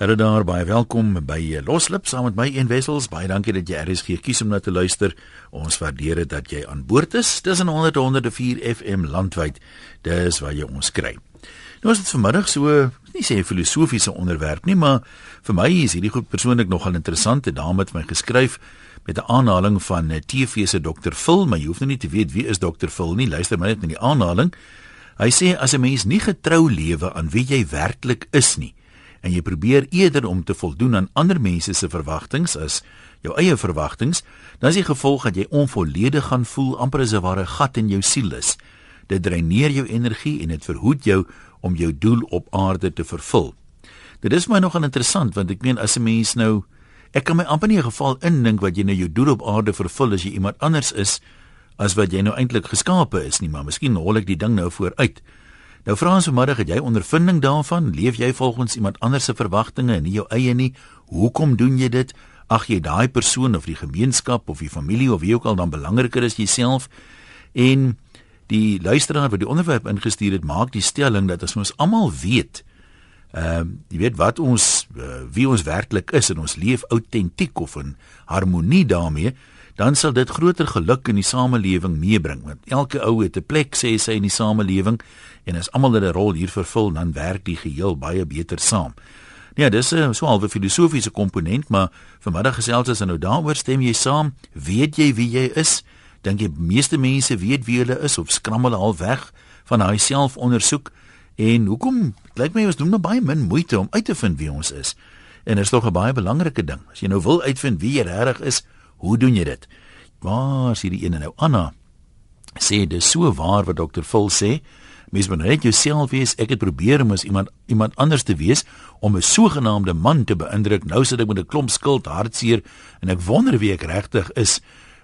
Hallo daar, baie welkom by Loslip saam met my een wessels. Baie dankie dat jy RSG kies om na te luister. Ons waardeer dit dat jy aan boord is. Dis in 100.104 FM landwyd. Dis waar jy ons kry. Nou is dit vanmiddag so, nie sê 'n filosofiese onderwerp nie, maar vir my is hierdie goed persoonlik nogal interessant. 'n Dame het my geskryf met 'n aanhaling van 'n TV se Dr. Phil, maar jy hoef nou nie te weet wie is Dr. Phil nie. Luister maar net na die aanhaling. Hy sê as 'n mens nie getrou lewe aan wie jy werklik is nie, en jy probeer eerder om te voldoen aan ander mense se verwagtinge as jou eie verwagtinge, dan is die gevolg dat jy onvolledig gaan voel, amper as 'n ware gat in jou siel is. Dit dreineer jou energie en dit verhoed jou om jou doel op aarde te vervul. Dit is my nogal interessant want ek meen as 'n mens nou ek kan my amper nie 'n geval indink wat jy nou jou doel op aarde vervul as jy iemand anders is as wat jy nou eintlik geskape is nie, maar miskien hol ek die ding nou vooruit. Nou vra ons vanmiddag, het jy ondervinding daarvan? Leef jy volgens iemand anders se verwagtinge en nie jou eie nie? Hoekom doen jy dit? Ag jy daai persoon of die gemeenskap of die familie of wie ook al dan belangriker as jouself? En die luisteraar wat die onderwerp ingestuur het, maak die stelling dat as ons almal weet, ehm uh, jy weet wat ons uh, wie ons werklik is en ons leef autentiek of in harmonie daarmee, dan sal dit groter geluk in die samelewing meebring want elke ou het 'n plek sê sy in die samelewing en as almal hulle rol hier vervul dan werk die geheel baie beter saam. Ja, dis 'n so halwe filosofiese komponent, maar vanmiddag gesels ons nou daaroor stem jy saam? Weet jy wie jy is? Dink jy meeste mense weet wie hulle is of skram hulle al weg van daai selfondersoek? En hoekom lyk my ons doen nou baie min moeite om uit te vind wie ons is? En dit is tog 'n baie belangrike ding. As jy nou wil uitvind wie jy regtig is, Hoe doen jy dit? Waar is hierdie ene nou? Anna sê dis so waar wat dokter Phil sê. Mens moet net jouself wees. Ek het probeer om as iemand iemand anders te wees om 'n sogenaamde man te beïndruk. Nou sit ek met 'n klomp skuld, hartseer en ek wonder wie ek regtig is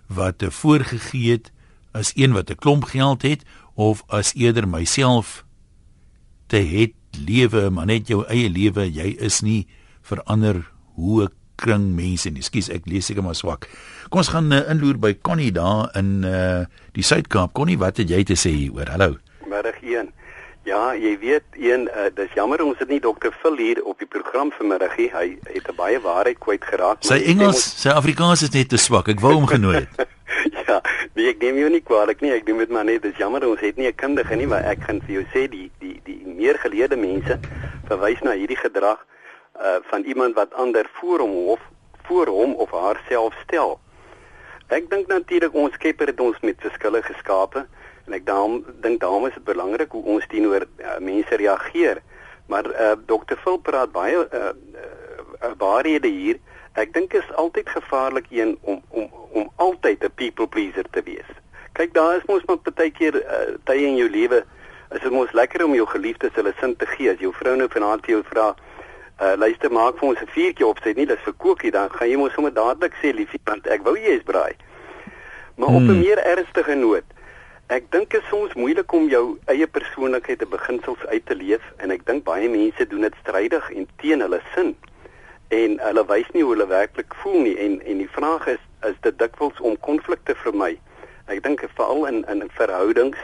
wat te voorgegee het as een wat 'n klomp geld het of as eerder myself te het lewe, maar net jou eie lewe. Jy is nie verander hoe ek kring mense nie. Ekskuus, ek lees seker maar swak. Kom ons gaan uh, inloer by Connie daar in uh die Suid-Kaap. Connie, wat het jy te sê hieroor? Hallo. Middag 1. Ja, jy weet een uh, dis jammer ons het nie dokter Phil hier op die program vanmiddag nie. Hy het 'n baie waarheid kwyt geraak. Sy Engels, ons... sy Afrikaans is net te swak. Ek wou hom genooi het. ja, nee, ek neem jou nie kwaadlik nie. Ek doen dit maar net. Dis jammer ons het nie 'n kundige nie, maar ek gaan vir jou sê die die die meer geleerde mense verwys na hierdie gedrag uh van iemand wat ander voor hom of voor hom of haarself stel. Ek dink natuurlik ons Skepper het ons met verskille geskape en ek daarom dink daarom is dit belangrik hoe ons teenoor uh, mense reageer. Maar uh Dr. Phil praat baie uh, uh waarhede hier. Ek dink is altyd gevaarlik een om om om altyd 'n people pleaser te wees. Kyk, daar is mos maar baie keer uh, tye in jou lewe is dit mos lekker om jou geliefdes hulle sin te gee. As jou vrou nou vanaand vir jou vra, uh, luister maak vir ons 'n vuurtjie op sê nie dis vir kookie dan gaan jy mos sommer dadelik sê liefie want ek wou jy is braai maar hmm. op 'n meer ernstige noot ek dink dit is soms moeilik om jou eie persoonlikheid te beginsels uit te leef en ek dink baie mense doen dit strydig en teen hulle sin en hulle wys nie hoe hulle werklik voel nie en en die vraag is is dit dikwels om konflikte vir my ek dink veral in in verhoudings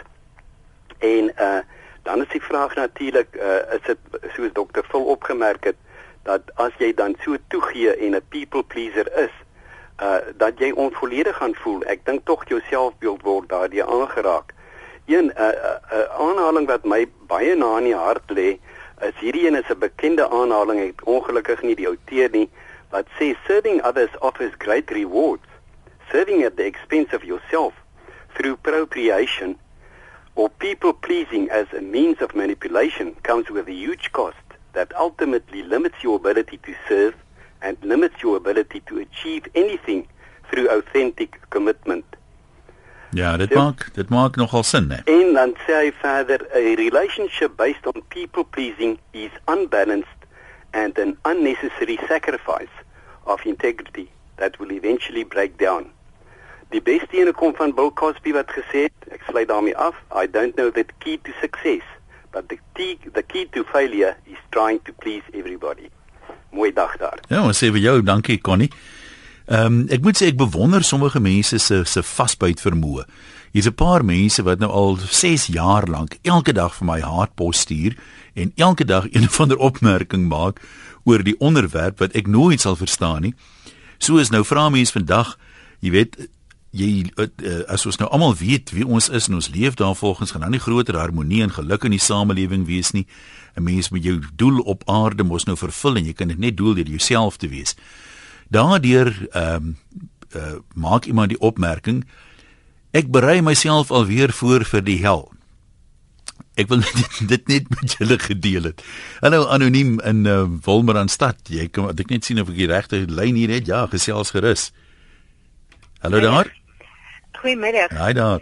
en uh dan is die vraag natuurlik uh, is dit soos dokter Phil opgemerk het dat as jy dan so toegee en 'n people pleaser is uh dat jy onvolledig gaan voel. Ek dink tog jou selfbeeld word daardie aangeraak. Een 'n uh, uh, uh, aanhaling wat my baie na in die hart lê is hierdie een is 'n bekende aanhaling ek ongelukkig nie die outeur nie wat sê serving others offers great rewards. Serving at the expense of yourself through appropriation or people pleasing as a means of manipulation comes with a huge cost that ultimately limits your ability to serve and limits your ability to achieve anything through authentic commitment. Ja, dit so, maak dit maak nogal sin, né? En dan sê hy verder, a relationship based on people pleasing is unbalanced and an unnecessary sacrifice of integrity that will eventually break down. Die beste ene kom van Bill Cosby wat gesê het, ek sluit daarmee af, I don't know the key to success, but the key the key to failure is trying to please everybody. Mooi dag daar. Ja, ons sê vir jou dankie Connie. Ehm um, ek moet sê ek bewonder sommige mense se se vasbyt vermoë. Hier's 'n paar mense wat nou al 6 jaar lank elke dag vir my haatpos stuur en elke dag een of ander opmerking maak oor die onderwerp wat ek nooit sal verstaan nie. So is nou vra mense vandag, jy weet, jy uh, as ons nou almal weet wie ons is en ons leef daarvolgens gaan dan nie groter harmonie en geluk in die samelewing wees nie. 'n Mens moet jou doel op aarde mos nou vervul en jy kan dit net doel deur jouself te wees. Daardeur ehm um, uh, maak iemand die opmerking ek berei myself alweer voor vir die hel. Ek wil dit, dit net met julle gedeel het. Hallo anoniem in uh, Wolmaranstad. Jy kan ek net sien of ek die regte lyn hier het. Ja, gesels gerus. Hallo daar. Goeiemiddag. Haai daar.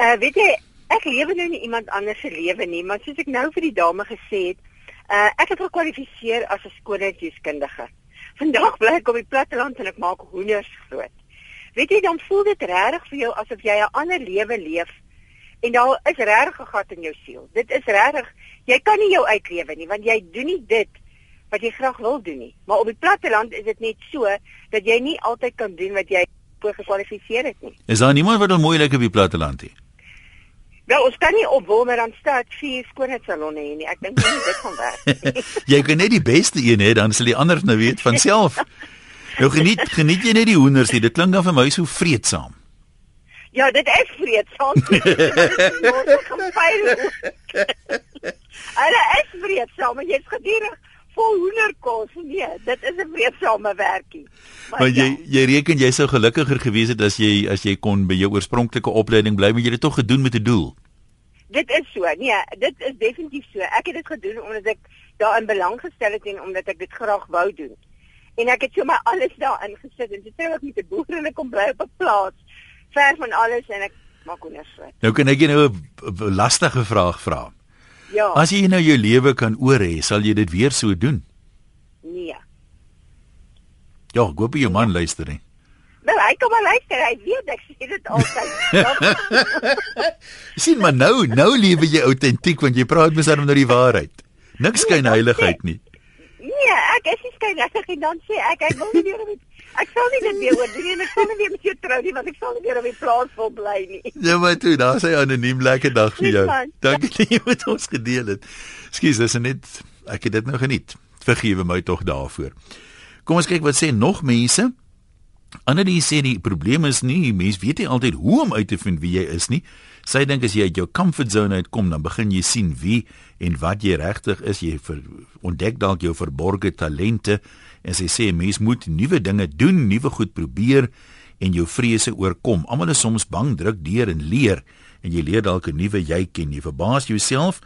Uh weet jy, ek lewe nou nie iemand anders se lewe nie, maar soos ek nou vir die dame gesê het, uh ek het gekwalifiseer as 'n skoonheidskundige. Vandag bly ek op die platteland en ek maak hoenders groot. Weet jy, dan voel dit regtig vir jou asof jy 'n ander lewe leef en daar is regtig 'n gat in jou siel. Dit is regtig, jy kan nie jou uitlewe nie want jy doen nie dit wat jy graag wil doen nie. Maar op die platteland is dit net so dat jy nie altyd kan doen wat jy voor gekwalifiseer het nie. Is daar niemand wat al moeilik op die platteland het? Wel, ons kan nie op Wolmerand stad vier skoonheidssalonne hê nie. Ek dink nie dit gaan werk. jy kan net die beste een hê, dan sal die ander nou weet van self. nou geniet geniet jy net die hoenders nie. Dit klink dan vir my so vreedsaam. Ja, dit is vreedsaam. Hulle is vreedsaam, maar jy's gedurig vol hoenderkos. Nee, dit is 'n vreedsame werkie. Maar, maar jy ja. jy reken jy sou gelukkiger gewees het as jy as jy kon by jou oorspronklike opleiding bly, maar jy het dit tog gedoen met 'n doel. Dit is so. Nee, dit is definitief so. Ek het dit gedoen omdat ek daarin belang gestel het en omdat ek dit graag wou doen. En ek het so my alles daarin gesit en dit sê ek met 'n boer en ek kom bly op 'n plaas ver van alles en ek maak so. Nou kan ek jou nou 'n lastige vraag vra. Ja. As jy nou jou lewe kan oor hê, sal jy dit weer so doen? Nee. Ja, goeie jou man luister nie. Wel, hy kom maar luister, hy weet ek sê dit altyd. sien maar nou, nou lewe jy autentiek want jy praat mos dan nou die waarheid. Niks skyn nee, heiligheid nie. Nee, ek is nie skyn heilig en dan sê ek ek wil nie weer met Ek sal nie dit weer oor doen en ek sal nie weer met jou trou nie want ek sal nie weer op die plaas vol bly nie. Ja, maar toe, daar sê anoniem lekker dag vir jou. Dankie dat jy met ons gedeel het. Ekskuus, dis net ek het dit nou geniet. Vergewe my tog daarvoor. Kom ons kyk wat sê nog mense. Ander sê die probleem is nie mense weet nie altyd hoe om uit te vind wie jy is nie. Sy dink as jy uit jou comfort zone uitkom, dan begin jy sien wie en wat jy regtig is. Jy ontdek dalk jou verborgde talente en sy sê mens moet nuwe dinge doen, nuwe goed probeer en jou vrese oorkom. Almal is soms bang, druk deur en leer en jy leer dalk 'n nuwe jy ken. Jy verbaas jouself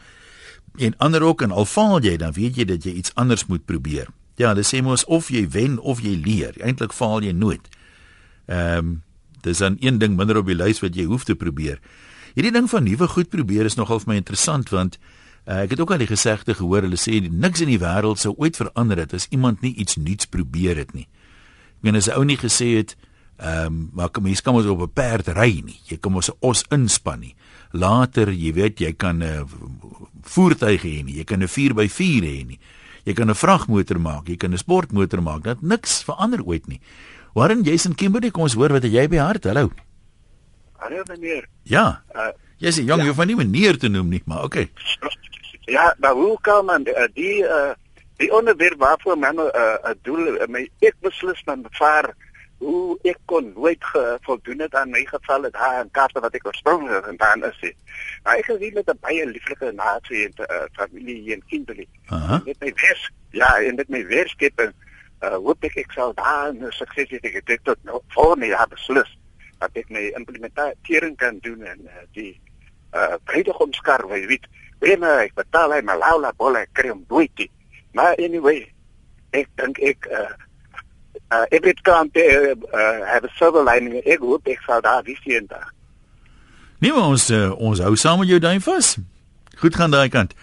en ander ook en al faal jy, dan weet jy dat jy iets anders moet probeer. Ja, hulle sê mos of jy wen of jy leer. Eintlik faal jy nooit. Ehm um, dis dan een ding minder op die lys wat jy hoef te probeer. Hierdie ding van nuwe goed probeer is nogal vir my interessant want Uh, ek het ook al die gesegde gehoor, hulle sê niks in die wêreld sou ooit verander het as iemand nie iets nuuts probeer het nie. Ek meen as 'n ou nie gesê het, ehm, um, maar kom mens kan mos op 'n perd ry nie. Jy kan mos 'n os inspann nie. Later, jy weet, jy kan 'n uh, voertuig hê nie. Jy kan 'n 4x4 hê nie. Jy kan 'n vragmotor maak, jy kan 'n sportmotor maak. Dat niks verander ooit nie. Warren Jason Kimberley, kom ons hoor wat jy by hart. Hallo. Hallo meneer. Ja. Uh, jy sê jong, ja. jy hoef my nie meneer te noem nie, maar okay. Ja, maar hoe kan man uh, die uh, die onderwerp waarvoor men 'n uh, uh, doel uh, my ek beslis dan vaar hoe ek kon nooit voldoen het aan my geval het haar en kaarte wat ek oorspronklik gedaan is. Maar ek gesien met 'n baie lieflike nasie en uh, familie en kinders. Aha. Met my vers, ja, en met my werkskep en uh, hoop ek ek sal daar 'n sukses hê ek het tot nou voor my ja beslis dat ek my implementering kan doen en uh, die uh, bruidegomskar, weet Bene, ek betaal hy my laula bolle kry hom nooit. Maar anyway, ek dink ek uh uh ek het kan te uh have a silver lining. Ek hoop ek sal daar wie sien daar. Nee, ons uh, ons hou saam met jou duim vas. Goed gaan daai kant.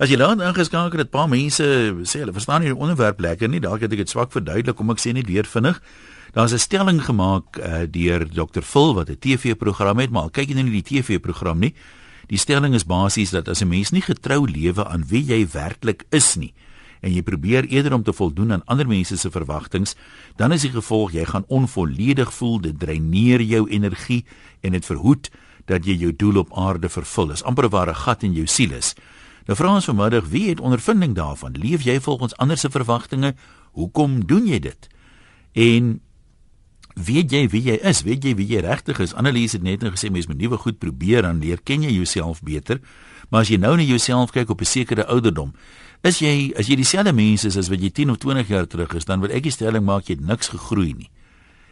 As jy laat ingeskakel het, paar mense sê hulle verstaan nie die onderwerp lekker nie. Dalk het ek dit swak verduidelik, kom ek sê net weer vinnig. Daar's 'n stelling gemaak uh, deur Dr. Phil wat 'n TV-program het, maar kyk jy nou nie die TV-program nie. Die stelling is basies dat as 'n mens nie getrou lewe aan wie jy werklik is nie en jy probeer eerder om te voldoen aan ander mense se verwagtinge, dan is die gevolg jy gaan onvolledig voel, dit dreineer jou energie en dit verhoed dat jy jou doel op aarde vervul. Dis amper 'n ware gat in jou siel is. Nou vra ons vanmiddag, wie het ondervinding daarvan? Leef jy volgens ander se verwagtinge? Hoekom doen jy dit? En weet jy wie jy is? Weet jy wie jy regtig is? Annelies het net nou gesê mens moet nuwe goed probeer en leer ken jy jouself beter. Maar as jy nou na jouself kyk op 'n sekere ouderdom, is jy as jy dieselfde mens is as wat jy 10 of 20 jaar terug is, dan wil ek die stelling maak jy het niks gegroei nie.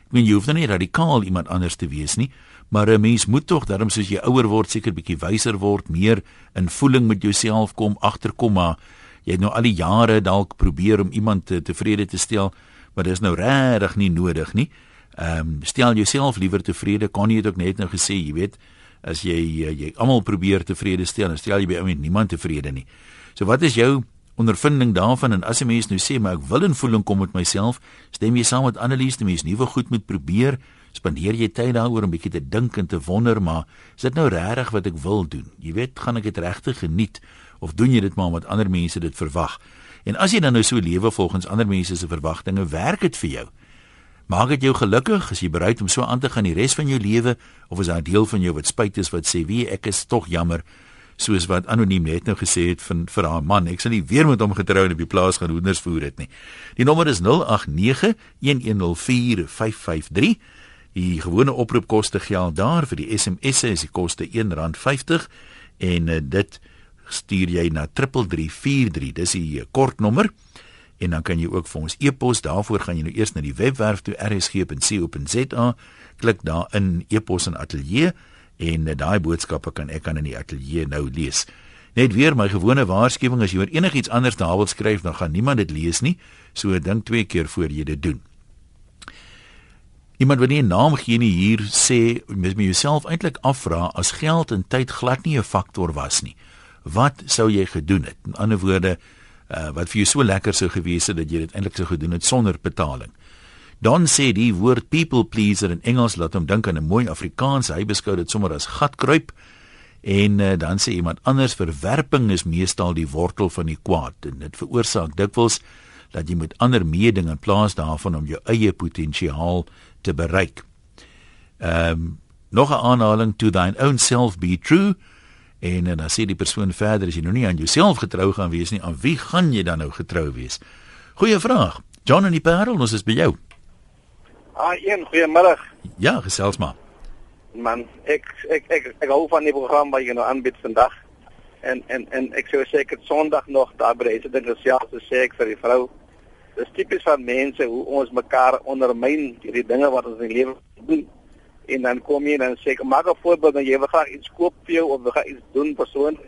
Ek meen jy hoef nou nie radikaal iemand anders te wees nie, maar 'n mens moet tog daarom soos jy ouer word seker bietjie wyser word, meer in voeling met jouself kom, agterkom maar jy het nou al die jare dalk probeer om iemand te, tevrede te stel, maar dit is nou regtig nie nodig nie. Ehm um, stel jouself liewer tevrede, jy dit ook net nou gesê, jy weet, as jy jy almal probeer tevrede stel, dan stel jy by ou met niemand tevrede nie. So wat is jou ondervinding daarvan en as 'n mens nou sê maar ek wil in voeling kom met myself, stem jy saam met Annelies, die mens nuwe goed moet probeer, spandeer jy tyd daaroor om bietjie te dink en te wonder, maar is dit nou regtig wat ek wil doen? Jy weet, gaan ek dit regtig geniet of doen jy dit maar omdat ander mense dit verwag? En as jy dan nou so lewe volgens ander mense se verwagtinge, werk dit vir jou? Maak dit jou gelukkig? Is jy bereid om so aan te gaan die res van jou lewe of is daar 'n deel van jou wat spyt is wat sê, "Wie ek is tog jammer." soos wat anoniem net nou gesê het van vir haar man ek sal nie weer met hom getrou en op die plaas gaan hoenders voer dit nie die nommer is 0891104553 die gewone oproepkoste geld daar vir die SMS'e is die koste R1.50 en uh, dit stuur jy na 3343 dis die uh, kort nommer en dan kan jy ook vir ons e-pos daarvoor gaan jy nou eers na die webwerf toe rsg.co.za klik daar in e-pos en ateljee en uh, daai boodskappe kan ek aan in die ateljee nou lees. Net weer my gewone waarskuwing as jy oor enigiets anders daar wil skryf, dan gaan niemand dit lees nie. So dink twee keer voor jy dit doen. Iemand wat nie 'n naam gee nie hier sê mens moet jouself eintlik afvra as geld en tyd glad nie 'n faktor was nie. Wat sou jy gedoen het? In ander woorde, uh, wat vir jou so lekker sou gewees het dat jy dit eintlik sou gedoen het sonder betaling. Don sê die woord people pleaser in Engels laat hom dink aan 'n mooi Afrikaans. Hy beskou dit sommer as gatkruip. En uh, dan sê iemand anders verwerping is meestal die wortel van die kwaad en dit veroorsaak dikwels dat jy met ander meeding in plaas daarvan om jou eie potensiaal te bereik. Ehm um, nog 'n aanhaling to thine own self be true en dan sê die persoon verder as jy nou nie aan jouself getrou gaan wees nie, aan wie gaan jy dan nou getrou wees? Goeie vraag. John en die Parel, ons is by jou. Ah, een goeiemôre. Ja, gesels maar. Man, ek ek ek ek hou van die program wat jy nou aanbied vandag. En en en ek sou seker Sondag nog daar by het dit gesels te sê ek vir die vrou. Dis tipies van mense hoe ons mekaar ondermyn hierdie dinge wat ons in die lewe doen. En dan kom jy dan sê maak 'n voorbeeld dan jy wil graag iets koop vir jou of wil graag iets doen persoon.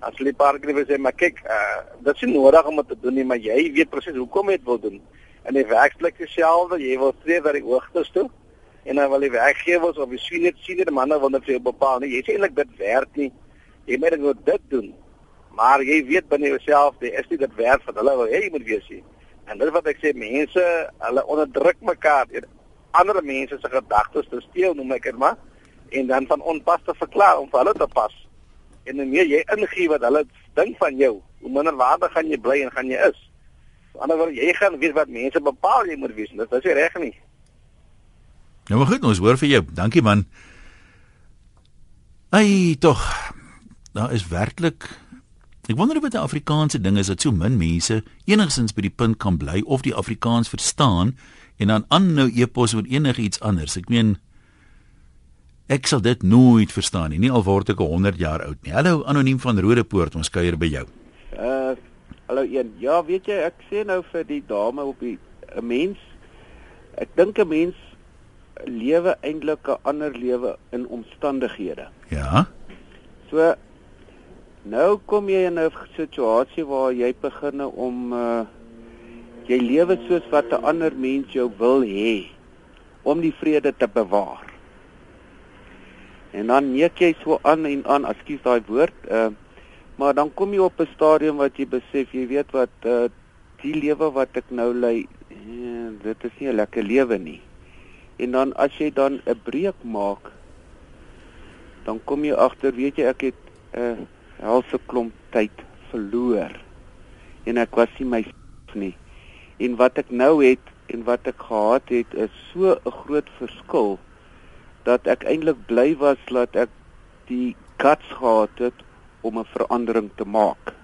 As jy paar keer sê maar kyk, uh, dit is nodig om dit te doen nie, maar jy weet presies hoekom jy dit wil doen in die werksplek dieselfde, jy wil streef na die hoogtes toe en dan wil die werkgewers of die senior senior manne wil net vir jou bepaal nie. Jy sê eintlik dit werk nie. Jy moet net dit doen. Maar jy weet binne jouself, dit is nie dit werk wat hulle wil hê jy moet wees nie. En dit wat ek sê, mense, hulle onderdruk mekaar. Ander mense se gedagtes te steel, noem ek dit maar, en dan van onpas te verklaar om vir hulle te pas. En hoe meer jy ingee wat hulle dink van jou, hoe minder waarde gaan jy bly en gaan jy is. Anderswoorde jy gaan weet wat mense bepaal jy moet wees. Dit is reg nie. Nou maar goed, ons hoor vir jou. Dankie man. Ai, tog. Daar is werklik Ek wonder of dit 'n Afrikaanse ding is dat so min mense enigstens by die punt kan bly of die Afrikaans verstaan en dan aanhou epos oor enigiets anders. Ek meen ek sal dit nooit verstaan nie, nie al word ek 100 jaar oud nie. Hallo anoniem van Rodepoort, ons kuier by jou. Uh Hallo een. Ja, weet jy, ek sê nou vir die dame op die 'n mens ek dink 'n mens lewe eintlik 'n ander lewe in omstandighede. Ja. So nou kom jy in 'n situasie waar jy begin om uh jy lewe soos wat 'n ander mens jou wil hê om die vrede te bewaar. En dan neek jy so aan en aan, ekskuus daai woord, uh Maar dan kom jy op 'n stadium wat jy besef, jy weet wat uh die lewe wat ek nou lei, eh, dit is nie 'n lekker lewe nie. En dan as jy dan 'n breek maak, dan kom jy agter, weet jy ek het 'n uh, helse klomp tyd verloor. En ek was nie my nie. En wat ek nou het en wat ek gehad het is so 'n groot verskil dat ek eintlik bly was dat ek die guts gehad het om 'n verandering te maak.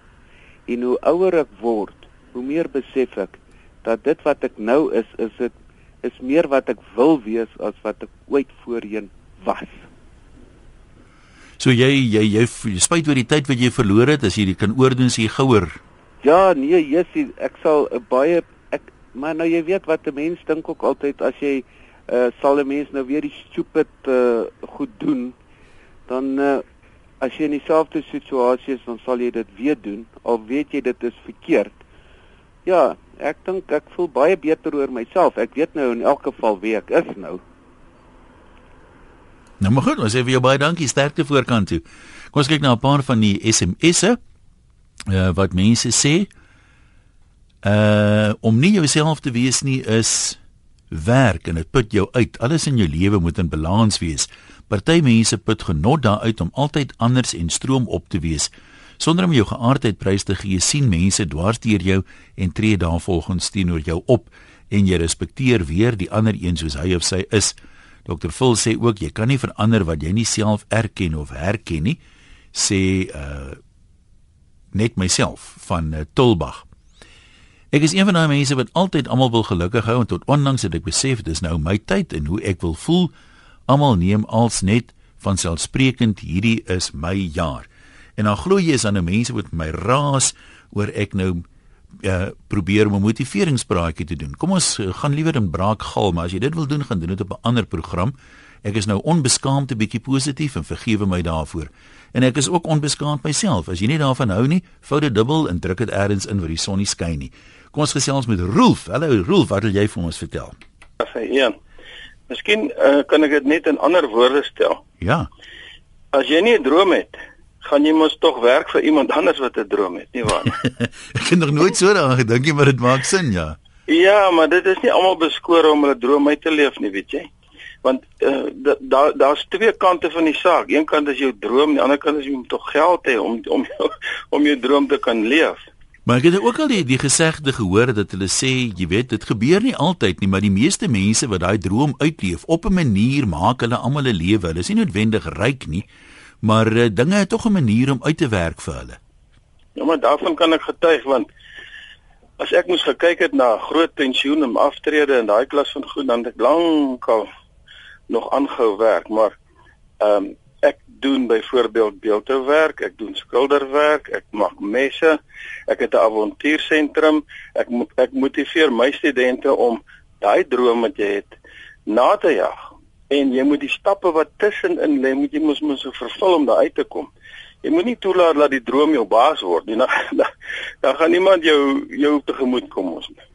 En hoe ouer ek word, hoe meer besef ek dat dit wat ek nou is, is dit is meer wat ek wil wees as wat ek ooit voorheen was. So jy jy jy, spyt oor die tyd wat jy verloor het as jy kan oordoen as jy gouer. Ja, nee, Jessie, ek sal uh, baie maar nou jy weet wat 'n mens dink ook altyd as jy uh, sal 'n mens nou weer die stupid uh, goed doen, dan uh, as jy in dieselfde situasie is, dan sal jy dit weer doen al weet jy dit is verkeerd. Ja, ek dink ek voel baie beter oor myself. Ek weet nou in elk geval wie ek is nou. Nou maar goed, ons sê vir jou baie dankie sterkte voorkant toe. Kom ons kyk na 'n paar van die SMS'e. Uh wat mense sê. Uh om nie jouself te wees nie is werk en dit put jou uit. Alles in jou lewe moet in balans wees. Party mense put genot daaruit om altyd anders en stroom op te wees. Sonder om jou geaardheid prys te gee, sien mense dwars deur jou en tree daarvolgens teenoor jou op en jy respekteer weer die ander een soos hy of sy is. Dr. Phil sê ook jy kan nie verander wat jy nie self erken of herken nie, sê uh net myself van uh, Tulbag. Ek is een van daai mense wat altyd almal wil gelukkig hou en tot onlangs het ek besef dis nou my tyd en hoe ek wil voel. Almal neem als net van selfsprekend hierdie is my jaar. En dan glo jy is aan 'n mense wat my raas oor ek nou uh, probeer om 'n motiveringspraatjie te doen. Kom ons uh, gaan liewer in braakgal, maar as jy dit wil doen, gaan doen dit op 'n ander program. Ek is nou onbeskaamd 'n bietjie positief en vergewe my daarvoor. En ek is ook onbeskaamd myself. As jy nie daarvan hou nie, vou dit dubbel en druk dit eers in waar die son nie skyn nie. Kom ons gesels met Rolf. Hallo Rolf, wat wil jy vir ons vertel? Ja. Miskien uh, kan ek dit net in ander woorde stel. Ja. As jy nie 'n droom het gaan jy mos tog werk vir iemand anders wat 'n droom het, nie waar nie? ek het nog nooit so daaraan gedink nie, maar dit maak sin, ja. Ja, maar dit is nie almal beskore om hulle droom uit te leef nie, weet jy? Want uh, daar daar's twee kante van die saak. Een kant is jou droom, die ander kant is jy moet tog geld hê om om jou, om jou droom te kan leef. Maar ek het ook al die die gesegde gehoor dat hulle sê, jy weet, dit gebeur nie altyd nie, maar die meeste mense wat daai droom uitleef op 'n manier maak hulle almal 'n lewe. Hulle is nie noodwendig ryk nie, maar uh, dinge het tog 'n manier om uit te werk vir hulle. Ja, maar daarvan kan ek getuig want as ek moes gekyk het na groot pensioen en aftrede en daai klas van goed dan het ek lankal nog aangehou werk, maar ehm um, ek doen byvoorbeeld beeldhouwerk, ek doen skilderwerk, ek maak messe, ek het 'n avontuursentrum, ek ek motiveer my studente om daai droom wat jy het na te jag en jy moet die stappe wat tussenin lê moet jy mos mos vervul om daar uit te kom. Jy moet nie toelaat dat die droom jou baas word nie. Dan, dan gaan niemand jou jou tegemoet kom ons nie.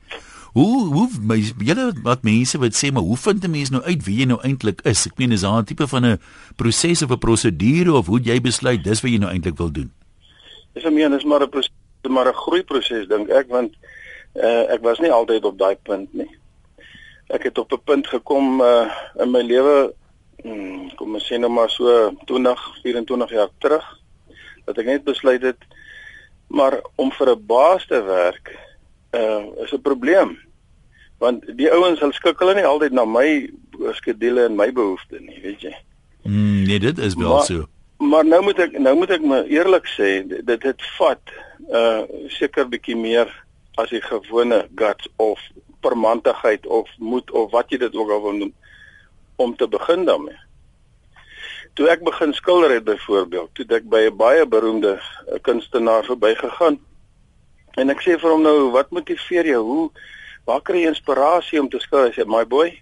Hoe hoe julle wat mense wat sê maar hoe vind 'n mens nou uit wie jy nou eintlik is? Ek meen is daar 'n tipe van 'n proses of 'n prosedure of hoe jy besluit dis wat jy nou eintlik wil doen? Dis 'n meen is maar 'n proses maar 'n groeiproses dink ek want uh, ek was nie altyd op daai punt nie ek het op 'n punt gekom uh, in my lewe hmm, kom ons sê nou maar so 20 24 jaar terug dat ek net besluit het maar om vir 'n baas te werk uh, is 'n probleem. Want die ouens hulle skik hulle nie altyd na my skedules en my behoeftes nie weet jy. Mm, nee dit is wel maar, so. maar nou moet ek nou moet ek my eerlik sê dit dit vat uh seker bietjie meer as die gewone guts of permantigheid of moed of wat jy dit ook al wil noem om te begin daarmee. Toe ek begin skilder het byvoorbeeld, toe ek by 'n baie beroemde eh, kunstenaar verbygegaan en ek sê vir hom nou, wat motiveer jou? Hoe waar kry jy inspirasie om te skilder? Hy sê, "My boy,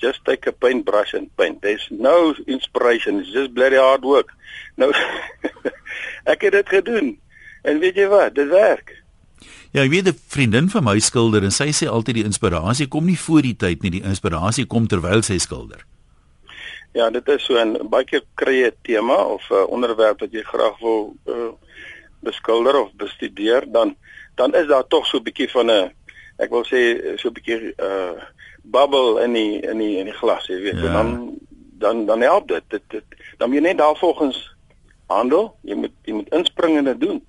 just take a paintbrush and paint. There's no inspiration, it's just bloody hard work." Nou ek het dit gedoen. En weet jy wat? Dit werk. Ja, ek weet 'n vriendin van my skilder en sy sê altyd die inspirasie kom nie voor die tyd nie, die inspirasie kom terwyl sy skilder. Ja, dit is so 'n baie keer kry jy 'n tema of 'n onderwerp wat jy graag wil uh, beskilder of bestudeer, dan dan is daar tog so 'n bietjie van 'n ek wil sê so 'n bietjie uh bubble in die in die in die glas, jy weet, ja. dan dan dan help dit. Dit, dit dan moet jy net daarvolgens handel. Jy moet jy moet inspring en dit doen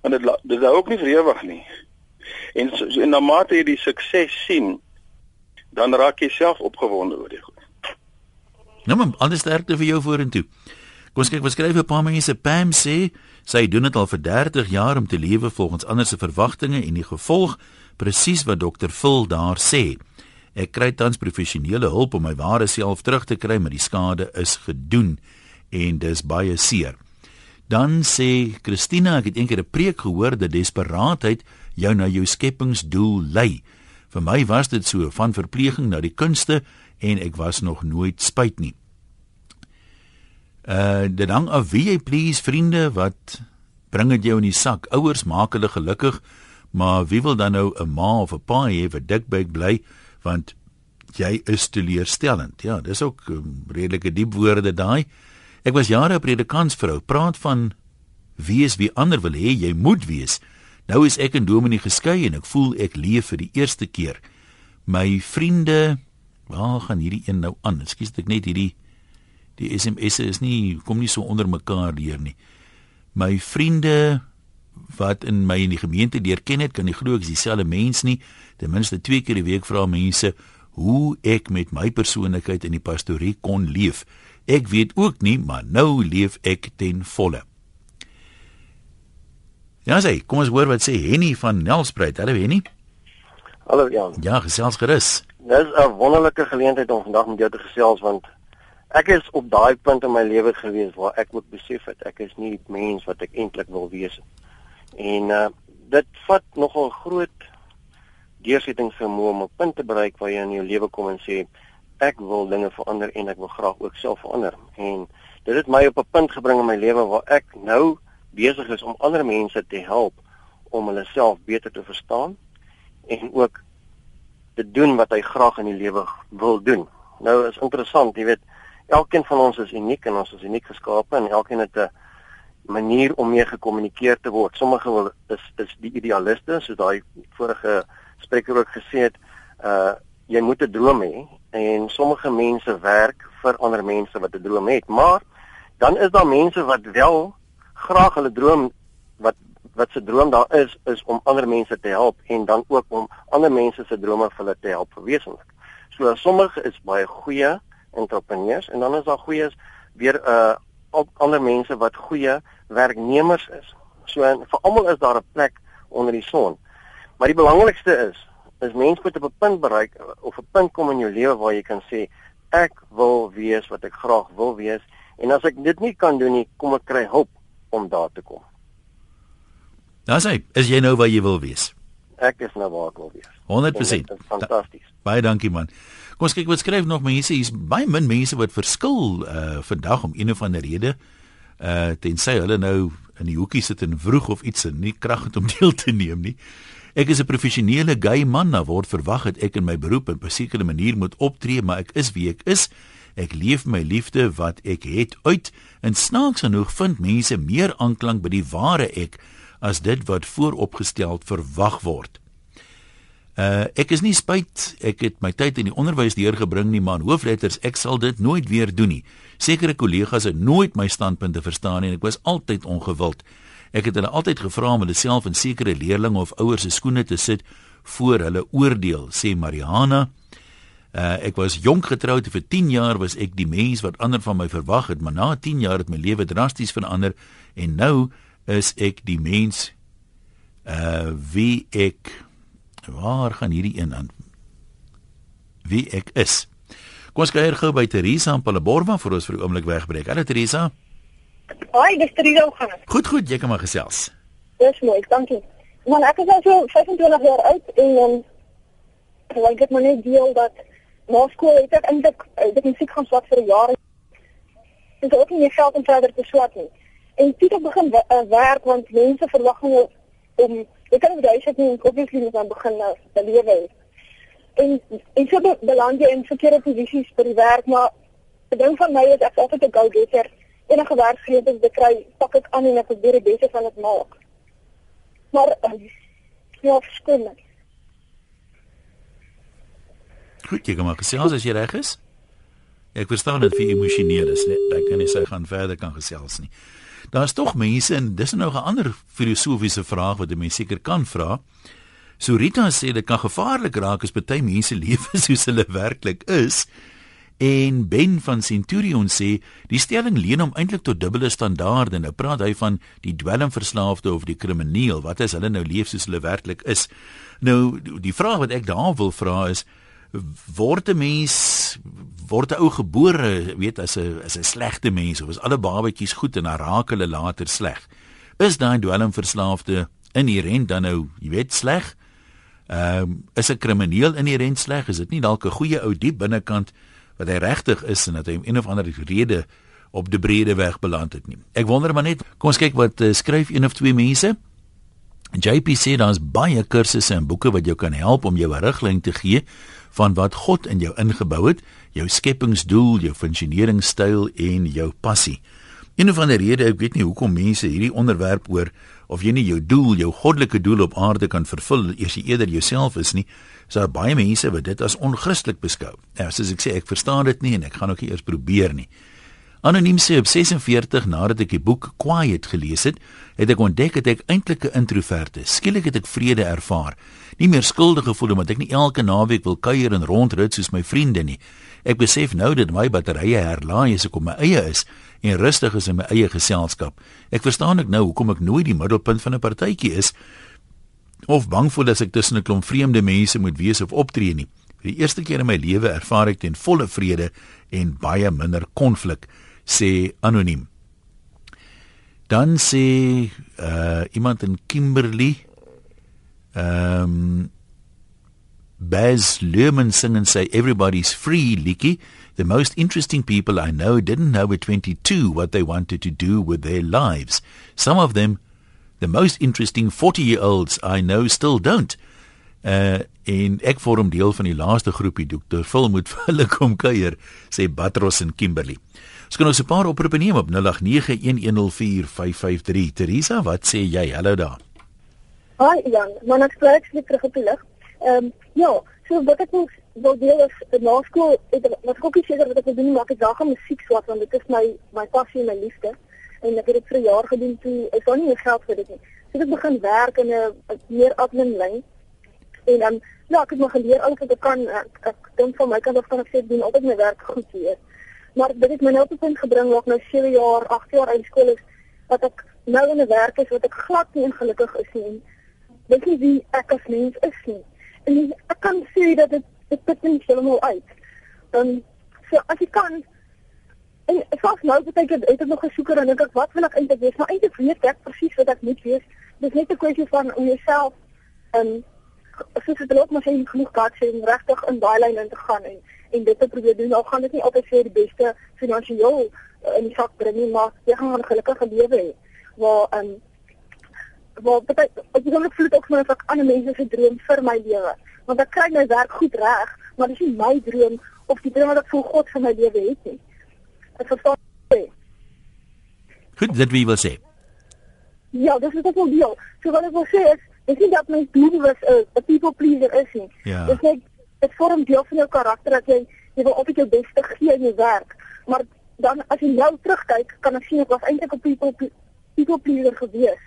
want dit dit is ook nie vir ewig nie. En so, so en na mate jy die sukses sien, dan raak jy self opgewonde oor dit. Nou maar alles sterkte vir jou vorentoe. Kom ons kyk wat skryf 'n paar mense. Pam sê sy doen dit al vir 30 jaar om te lewe volgens ander se verwagtinge en die gevolg presies wat dokter Phil daar sê. Ek kry tans professionele hulp om my ware self terug te kry, maar die skade is gedoen en dis baie seer. Dan sê Christina, ek het eendag 'n preek gehoor dat desperaatheid jou na jou skepingsdoel lei. Vir my was dit so van verpleging na die kunste en ek was nog nooit spyt nie. Uh dit hang af wie jy please vriende wat bring dit jou in die sak. Ouers maak hulle gelukkig, maar wie wil dan nou 'n ma of 'n pa hê wat dikbek bly want jy is teleurstellend. Ja, dis ook um, redelike diep woorde daai. Ek was jare 'n predikantsvrou, praat van wees wie ander wil hê jy moet wees. Nou is ek en Dominee geskei en ek voel ek leef vir die eerste keer. My vriende, waar gaan hierdie een nou aan? Ekskuus ek net hierdie die SMS'e is nie kom nie so onder mekaar deur nie. My vriende wat in my in die gemeente leer ken het, kan nie glo ek is dieselfde mens nie. Ten minste twee keer 'n week vra mense hoe ek met my persoonlikheid in die pastorie kon leef. Ek weet ook nie, maar nou leef ek ten volle. Ja, sê, kom ons hoor wat sê Henny van Nelspruit. Hallo Henny. Hallo Jan. Ja, gesels gerus. Dis 'n wonderlike geleentheid om vandag met jou te gesels want ek is op daai punt in my lewe gewees waar ek ook besef het ek is nie die mens wat ek eintlik wil wees nie. En uh dit vat nogal groot deursettingsvermoë om 'n punt te bereik waar jy in jou lewe kom en sê ek wil dinge verander en ek wil graag ook self verander. En dit het my op 'n punt gebring in my lewe waar ek nou besig is om ander mense te help om hulle self beter te verstaan en ook te doen wat hy graag in die lewe wil doen. Nou is interessant, jy weet, elkeen van ons is uniek en ons is uniek geskape en elkeen het 'n manier om mee gekommunikeer te word. Sommige wil is is die idealiste, soos daai vorige spreker ook gesê het, uh jy moet 'n droom hê en sommige mense werk vir ander mense wat 'n droom het, maar dan is daar mense wat wel graag hulle droom wat wat se droom daar is is om ander mense te help en dan ook om ander mense se drome vir hulle te help verwesenlik. So sommige is baie goeie entrepreneurs en dan is daar goeies weer uh ander mense wat goeie werknemers is. So en vir almal is daar 'n plek onder die son. Maar die belangrikste is is mense moet op 'n punt bereik of 'n punt kom in jou lewe waar jy kan sê ek wil wees wat ek graag wil wees en as ek dit nie kan doen nie, kom ek kry hulp om daar te kom. Dan sê, is jy nou waar jy wil wees? Ek is nou waar ek wil wees. 100%. Fantasties. Da, baie dankie man. Kom ons kyk wat skryf nog mense. Hier's baie min mense wat verskil uh vandag om een of ander rede uh tensy hulle nou in die hoekie sit en vroeg of iets en nie krag het om deel te neem nie. Ek is 'n professionele gay man, nou word verwag dat ek in my beroep op 'n sekere manier moet optree, maar ek is wie ek is. Ek leef my liefde wat ek het uit en snaaks genoeg vind mense meer aanklank by die ware ek as dit wat vooropgestel verwag word. Uh ek is nie spyt ek het my tyd in die onderwys deurgebring nie maar hoofletters ek sal dit nooit weer doen nie. Sekere kollegas het nooit my standpunte verstaan en ek was altyd ongewild. Ek het hulle altyd gevra om hulle self in sekere leerlinge of ouers se skoene te sit voor hulle oordeel, sê Mariana. Uh ek was jonk getroud vir 10 jaar was ek die mens wat ander van my verwag het, maar na 10 jaar het my lewe drasties verander en nou is ek die mens uh wie ek waar gaan hierdie een aan? Wie ek is? Kom ons kuier gou by Teresa in Palaborwa vir ons vir 'n oomblik wegbreek. Hallo Teresa Hoi dis Teresa gaan goed goed jy kan maar gesels. Dis mooi dankie. Man ek is nou so 25 jaar oud en dan um, ek het maar net deel dat na skool het ek eintlik ek musiek gaan swat vir 'n jaar. En ook nie geld om verder te swat nie. En toe ek begin uh, werk want mense verwag my om ek kan nie sê nie obviously moet dan begin nou te lewe en en so be beland jy in verkeerde posisies vir die werk maar die ding van my is ek altyd 'n go-getter. Enige werkgewer wat kry pak ek aan en ek probeer die beste van dit maak. Maar um, ja verskoon Goed, jy kom maar gesels as jy reg is. Ek verstaan dit vir emosioneel is, net ek kan nie sê gaan verder kan gesels nie daar's tog mense en dis nou 'n ander filosofiese vraag wat 'n mens seker kan vra. So Rita sê dit kan gevaarlik raak as baie mense lewe soos hulle werklik is En Ben van Centurion sê die stelling leen hom eintlik tot dubbele standaarde. Nou praat hy van die dwelmverslaafde of die krimineel. Wat is hulle nou leef soos hulle werklik is? Nou die vraag wat ek daar wil vra is word 'n mens word 'n ou gebore weet as 'n as 'n slegte mens of is alle babatjies goed en dan raak hulle later sleg? Is daai dwelmverslaafde inherent dan nou, jy weet, sleg? Ehm um, is 'n krimineel inherent sleg? Is dit nie dalk 'n goeie ou diep binnekant wat hy regtig is en dat hy om een of ander rede op die brede weg beland het nie? Ek wonder maar net, kom ons kyk wat uh, skryf een of twee mense. JP sê daar's baie kursusse en boeke wat jou kan help om jou riglyn te gee van wat God in jou ingebou het, jou skepingsdoel, jou funksioneringstyl en jou passie. Een of ander rede, ek weet nie hoekom mense hierdie onderwerp oor of jy nie jou doel, jou goddelike doel op aarde kan vervul as jy eerder jouself is nie. So baie mense wat dit as onchristelik beskou. Nou, soos ek sê, ek verstaan dit nie en ek gaan ook nie eers probeer nie. Anoniem sê op 46 nadat ek die boek Quiet gelees het, het ek ontdek dat ek eintlik 'n introvert is. Skielik het ek vrede ervaar. Nie meer skuldig gevoel omdat ek nie elke naweek wil kuier en rondrit soos my vriende nie. Ek besef nou dat my batterye herlaai as ek op my eie is en rustig is in my eie geselskap. Ek verstaan ek nou hoekom ek nooit die middelpunt van 'n partytjie is of bang voel as ek tussen 'n klomp vreemde mense moet wees of optree nie. Vir die eerste keer in my lewe ervaar ek ten volle vrede en baie minder konflik sê anoniem. Dan sê uh iemand in Kimberley ehm um, Baz Luhrmann sing and say everybody's free Licky the most interesting people I know didn't know at 22 what they wanted to do with their lives some of them the most interesting 40 year olds I know still don't uh en ek vorm deel van die laaste groepie dokter Phil moet vir hulle kom kuier sê Batros en Kimberley Ons kan ons 'n paar oproepe neem op 0891104553. Teresa, wat sê jy? Hallo daar. Hi Jan, man ek spreek net terug op die lig. Ehm um, ja, so wat ek nog wil deel is na skool het wat ek ook seker wat ek wil doen maak ek daar gaan musiek swat want dit is my my passie en my liefde. En ek het dit vir jaar gedoen toe ek kon nie meer geld vir dit nie. So ek begin werk in 'n meer admin lyn. En dan um, ja, ek het maar geleer alles wat ek kan. Ek, ek dink van my kant af kan ek sê doen altyd my werk goed hier maar dit het my nou op 'n punt gebring waar ek nou 7 jaar, 8 jaar uit skool is wat ek nou in 'n werk is wat ek glad nie ongelukkig is nie. Weet nie wie ek as mens is nie. En ek kan sê dat dit dit put my heeltemal uit. Dan so as jy kan en selfs nou dat ek het ek nog gesoek en dink ek wat wil ek eintlik wees? Maar eintlik weet ek presies wat ek moet wees. Dis net 'n kwessie van om jouself en soos dit loop maar jy genoeg gehad sê om regtig in daai lyn in te gaan en en dit te probeer doen. Al gaan dit nie altyd vir die beste finansiëel uh, in die sak bring nie, maar jy gaan 'n gelukkige lewe hê. Waar ehm um, waar baie ek dink ek voel dit ook vir my ek ander mense se droom vir my lewe. Want ek kry my werk goed reg, maar dis nie my droom of die droom wat ek vir God vir my lewe het nie. Ek verstaan nie. Goed, dit wie wil sê. Ja, dis wat ek wil deel. So wat ek wil sê is, ek sien dat my doel was 'n people pleaser is nie. Ja. Dis net dit vorm deel van jou karakter dat jy jy wil altyd jou beste gee in jou werk. Maar dan as jy nou terugkyk, kan ek sien ek was eintlik 'n people people pleaser gewees.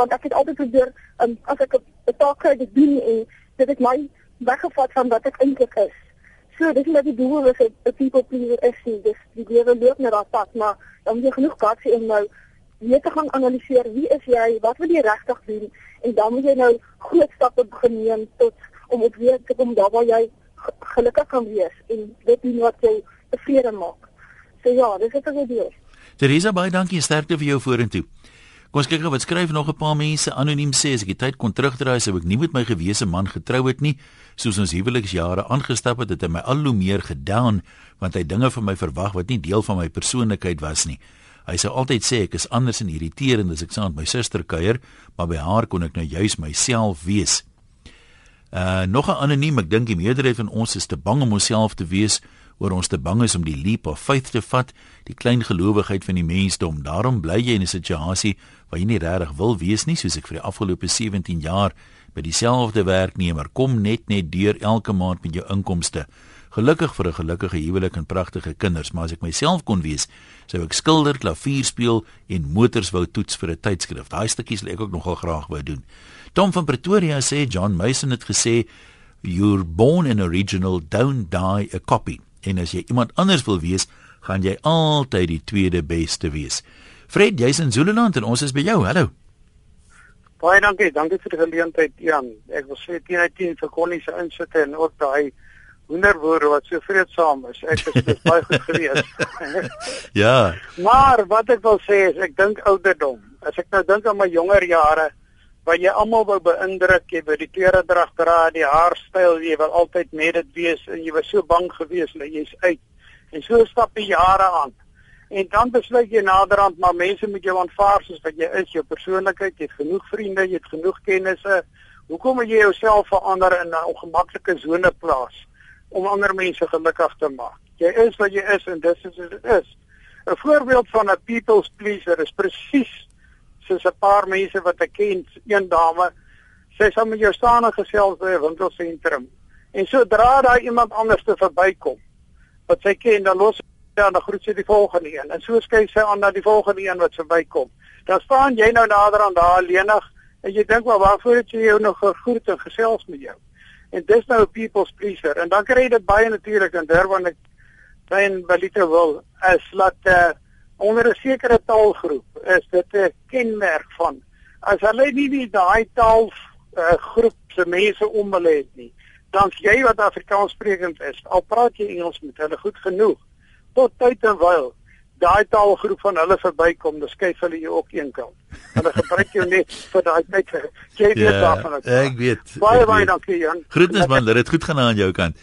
Want ek het altyd probeer um, as ek 'n taak kry te doen en dit het my weggevat van wat ek eintlik is. So dis net die doel is 'n people pleaser is nie. Dis die lewe loop net daar pad, maar dan moet jy genoeg gehad hê om nou weer te gaan analiseer wie is jy, wat wil jy regtig doen en dan moet jy nou groot stappe begin neem tot om op weer te kom daar waar jy gelukkig kan wees en dit doen wat jou tevrede maak. So ja, dis wat ek wil doen. Teresa, baie dankie sterkte vir jou vorentoe. Kom ons kyk wat skryf nog 'n paar mense anoniem sê as ek die tyd kon terugdraai sou ek nie met my gewese man getrou het nie. Soos ons huweliksjare aangestap het het hy my al hoe meer gedown want hy dinge van my verwag wat nie deel van my persoonlikheid was nie. Hy sou altyd sê ek is anders en irriterend as ek saam met my suster kuier maar by haar kon ek nou juis myself wees. Uh nog 'n anoniem, ek dink die meerderheid van ons is te bang om onsself te wees oor ons te bang is om die leap of faith te vat, die klein gelowigheid van die mensdom. Daarom bly jy in 'n situasie waar jy nie regtig wil wees nie, soos ek vir die afgelope 17 jaar by dieselfde werknemer kom net net deur elke maand met jou inkomste. Gelukkig vir 'n gelukkige huwelik en pragtige kinders, maar as ek myself kon wees, sou ek skilder, klavier speel en motors wou toets vir 'n tydskrif. Daai stukkies wil ek ook nogal graag wou doen. Tom van Pretoria sê John Mason het gesê you're born an original don't die a copy. En as jy iemand anders wil wees, gaan jy altyd die tweede beste wees. Fred, jy's in Zululand en ons is by jou. Hallo. Baie dankie. Dankie vir die geleentheid, Jan. Ek wil sê 10 uit 10 vir Connie se insitte en ook daai hoenderwoorde wat so vreedsaam is. Ek is dit baie goed gewees. ja. Maar wat ek wil sê is ek dink ouderdom. As ek nou dink aan my jonger jare waar jy almal wou beïndruk, jy wou die klere drag dra, die haarstyl, jy wil altyd met dit wees en jy was so bang geweest dat jy's uit. En so stap die jare aan. En dan besluit jy naderhand maar mense moet jou aanvaar soos wat jy is, jou persoonlikheid, jy het genoeg vriende, jy het genoeg kennisse. Hoekom moet jy jouself verander in 'n ongemaklike sone plaas? om ander mense gelukkig te maak. Jy is wat jy is en dis is wat dit is. 'n Voorbeeld van 'n people's pleaser is presies soos 'n paar mense wat ek ken, een dame, sy sê met jou staan en gesels by 'n winkelsentrum. En sodra daar iemand anders te verbykom wat sy ken, dan los sy dan dan groet sy die volgende een en so skei sy aan na die volgende een wat verbykom. Dan staan jy nou nader aan daar alleenig en jy dink, "Maar waarvoor het jy jou nog gegroet en gesels met jou?" en dis nou 'n people's pleaser en dan kry jy dit baie natuurlik in Durban ek sien Belito wil as laat uh, onder 'n sekere taalgroep is dit 'n kenmerk van as hulle nie die daai taal uh, groep se mense om hulle het nie dan jy wat Afrikaans sprekend is al praat jy Engels met hulle goed genoeg tot tyd en wyl daai taalgroep van hulle verbykom, dan skuif hulle jou ook een kant. Hulle gebruik jou net vir daai tyd. Jy weet ja, daarvan. Ek weet. Baie baie dankie Jan. Groetnis man, dit goed gaan aan jou kant.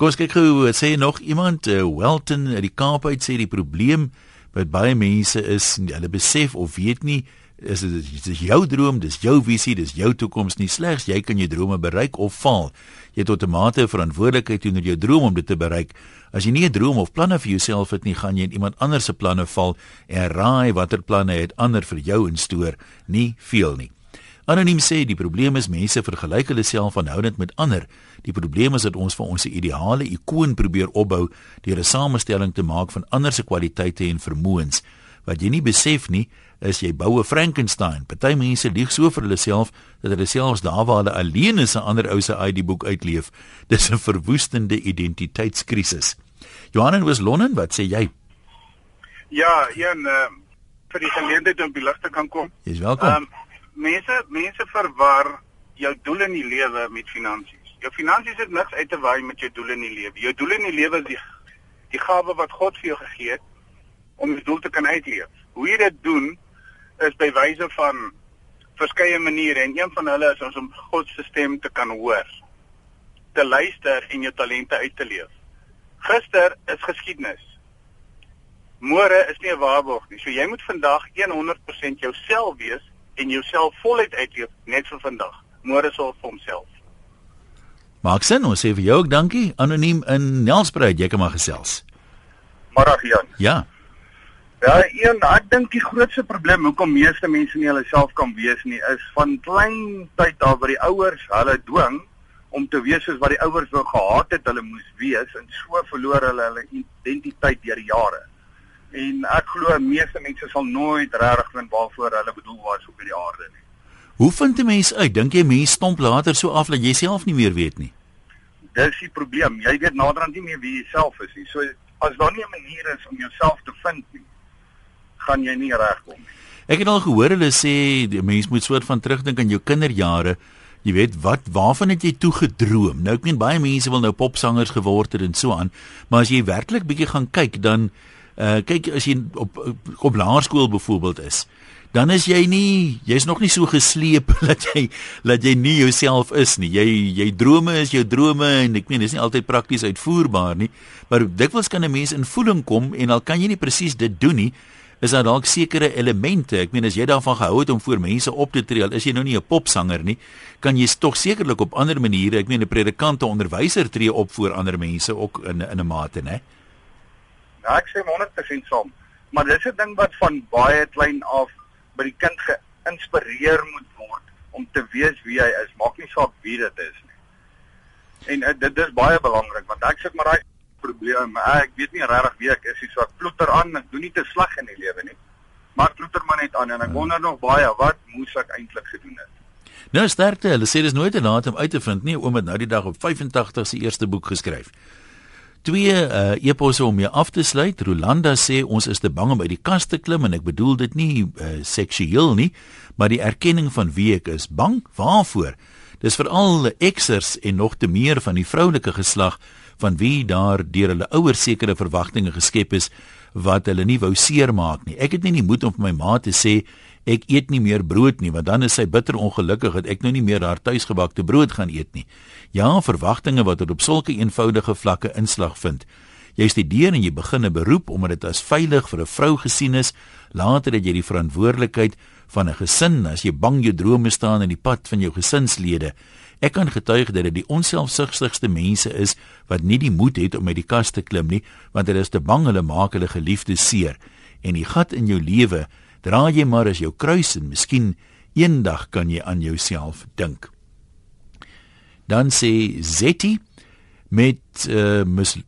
Kom ons kyk gou, sê nog iemand uh, Welton uit die Kaap uit sê die probleem met baie mense is hulle besef of weet nie is dit is jou droom, dis jou visie, dis jou toekoms nie slegs jy kan jou drome bereik of faal. Jy het tot 'n mate verantwoordelikheid teenoor jou droom om dit te bereik. As jy nie 'n droom of planne vir jouself het nie, gaan jy in iemand anders se planne val en raai watter planne het ander vir jou instoor, nie veel nie. Anoniem sê die probleem is mense vergelyk hulle self aanhoudend met ander. Die probleem is dat ons vir ons ideale ikoon probeer opbou deur 'n samestelling te maak van ander se kwaliteite en vermoëns. Wat jy nie besef nie, is jy bou 'n Frankenstein. Party mense lieg so vir hulle self dat hulle selfs daar waar hulle alleen is 'n ander ou se ID-boek uitleef. Dis 'n verwoestende identiteitskrisis. Johan was Londen, wat sê jy? Ja, een uh, vir die geleentheid om by lig te kan kom. Jy's welkom. Um, mense mense verwar jou doel in die lewe met finansies. Jou finansies het niks uit te waai met jou doel in die lewe. Jou doel in die lewe is die die gawe wat God vir jou gegee het om die doel te kan uitleef. Hoe jy dit doen is by wyse van verskeie maniere en een van hulle is om God se stem te kan hoor, te luister en jou talente uit te leef. Gister is geskiedenis. Môre is nie 'n waarborg nie. So jy moet vandag 100% jouself wees en jouself voluit uitleef net vir vandag. Môre sal vir homself. Maak sin, ons sê vir jou ook dankie anoniem in Nelspruit, jy kan maar gesels. Môre Jan. Ja. Ja, een, ek dink die grootste probleem hoekom meeste mense nie hulle self kan wees nie, is van klein tyd af waar die ouers hulle dwing om te wees soos wat die ouers wou gehad het hulle moes wees en so verloor hulle hulle identiteit deur jare. En ek glo meeste mense sal nooit regtig vind waarvoor hulle bedoel was op hierdie aarde nie. Hoe vind 'n mens uit? Dink jy mense stomp later so af dat jy self nie meer weet nie? Dis die probleem. Jy weet naderhand nie meer wie jy self is nie. So as daar nie 'n manier is om jouself te vind nie, gaan jy nie regkom nie. Ek het al gehoor hulle sê die mens moet soort van terugdink aan jou kinderjare. Jy weet wat waarvan het jy toe gedroom? Nou ek meen baie mense wil nou popsangers geword het en so aan, maar as jy werklik bietjie gaan kyk dan uh kyk as jy op op laerskool byvoorbeeld is, dan is jy nie jy's nog nie so gesleep dat jy dat jy nie jouself is nie. Jy jy drome is jou drome en ek meen dis nie altyd prakties uitvoerbaar nie, maar dikwels kan 'n mens in voeling kom en al kan jy nie presies dit doen nie, is daar dalk sekere elemente. Ek meen as jy daarvan gehou het om voor mense op te tree, al is jy nou nie 'n popsanger nie, kan jy tog sekerlik op ander maniere, ek meen 'n predikant of onderwyser tree op voor ander mense ook in in 'n mate, né? Ja, ek sê 100% saam. Maar dis 'n ding wat van baie klein af by die kind geïnspireer moet word om te weet wie hy is, maak nie saak wie dit is nie. En uh, dit is baie belangrik want ek sê maar daai probleem. Ek weet nie regtig wie ek is nie. So ek ploeter aan. Ek doen nie te sleg in die lewe nie. Maar ploeter maar net aan en ek wonder nog baie wat moes ek eintlik gedoen het. Nou sterkte. Hulle sê dis nooit te laat om uit te vind nie. Oom het nou die dag op 85 se eerste boek geskryf. Twee uh, eposse om mee af te sluit. Rolanda sê ons is te bang om uit die kas te klim en ek bedoel dit nie uh, seksueel nie, maar die erkenning van wie ek is. Bang waarvoor? Dis veral eksers en nog te meer van die vroulike geslag van wie daar deur hulle ouers sekere verwagtinge geskep is wat hulle nie wou seermaak nie. Ek het nie die moed om vir my ma te sê ek eet nie meer brood nie want dan is sy bitter ongelukkig dat ek nou nie meer haar tuisgebakte brood gaan eet nie. Ja, verwagtinge wat op sulke eenvoudige vlakke inslag vind. Jy studeer en jy begin 'n beroep omdat dit as veilig vir 'n vrou gesien is. Later het jy die verantwoordelikheid van 'n gesin as jy bang jou drome staan in die pad van jou gesinslede. Ek kan getuig dat dit die onselfsugtigste mense is wat nie die moed het om uit die kas te klim nie, want hulle is te bang hulle maak hulle geliefdes seer. En die gat in jou lewe dra jy maar as jou kruis en miskien eendag kan jy aan jouself dink. Dan sê Zetti met uh, mis,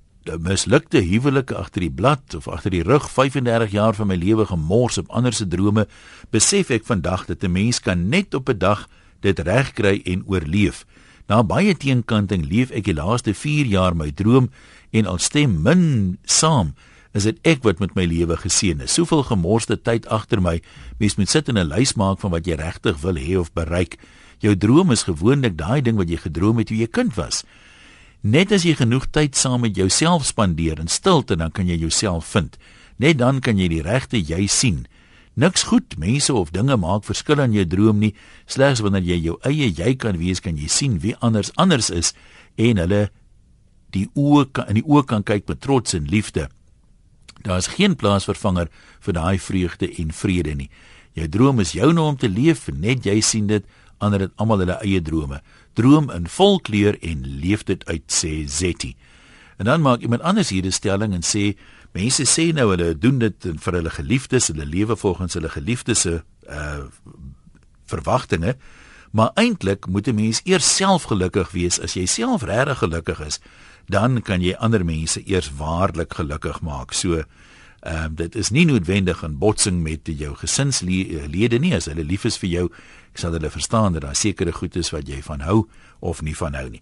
mislukte huwelike agter die blad of agter die rug 35 jaar van my lewe gemors op ander se drome, besef ek vandag dat 'n mens kan net op 'n dag dit regkry en oorleef. Na baie teenkanting leef ek die laaste 4 jaar my droom en al stem min saam is dit ek wat met my lewe geseën is. Soveel gemorste tyd agter my. Mens moet sit en 'n lys maak van wat jy regtig wil hê of bereik. Jou droom is gewoonlik daai ding wat jy gedroom het toe jy kind was. Net as jy genoeg tyd saam met jouself spandeer in stilte, dan kan jy jouself vind. Net dan kan jy die regte jy sien. Niks goed, mense of dinge maak verskil aan jou droom nie. Slegs wanneer jy jou eie jy kan wees, kan jy sien wie anders anders is en hulle die oë kan in die oë kan kyk met trots en liefde. Daar is geen plaasvervanger vir daai vreugde en vrede nie. Jou droom is jou nou om te leef, net jy sien dit, ander het almal hulle eie drome. Droom in vol kleur en leef dit uit sê Zetti. En dan maak iemand anders hierdie stelling en sê mense sê nou hulle doen dit vir hulle geliefdes, hulle lewe volgens hulle geliefdes se uh verwagtinge. Maar eintlik moet 'n mens eers self gelukkig wees as jy self regtig gelukkig is dan kan jy ander mense eers waarlik gelukkig maak. So ehm um, dit is nie noodwendig 'n botsing met jou gesinslede nie as hulle lief is vir jou. Ek sal hulle verstaan dat daar sekere goed is wat jy van hou of nie van hou nie.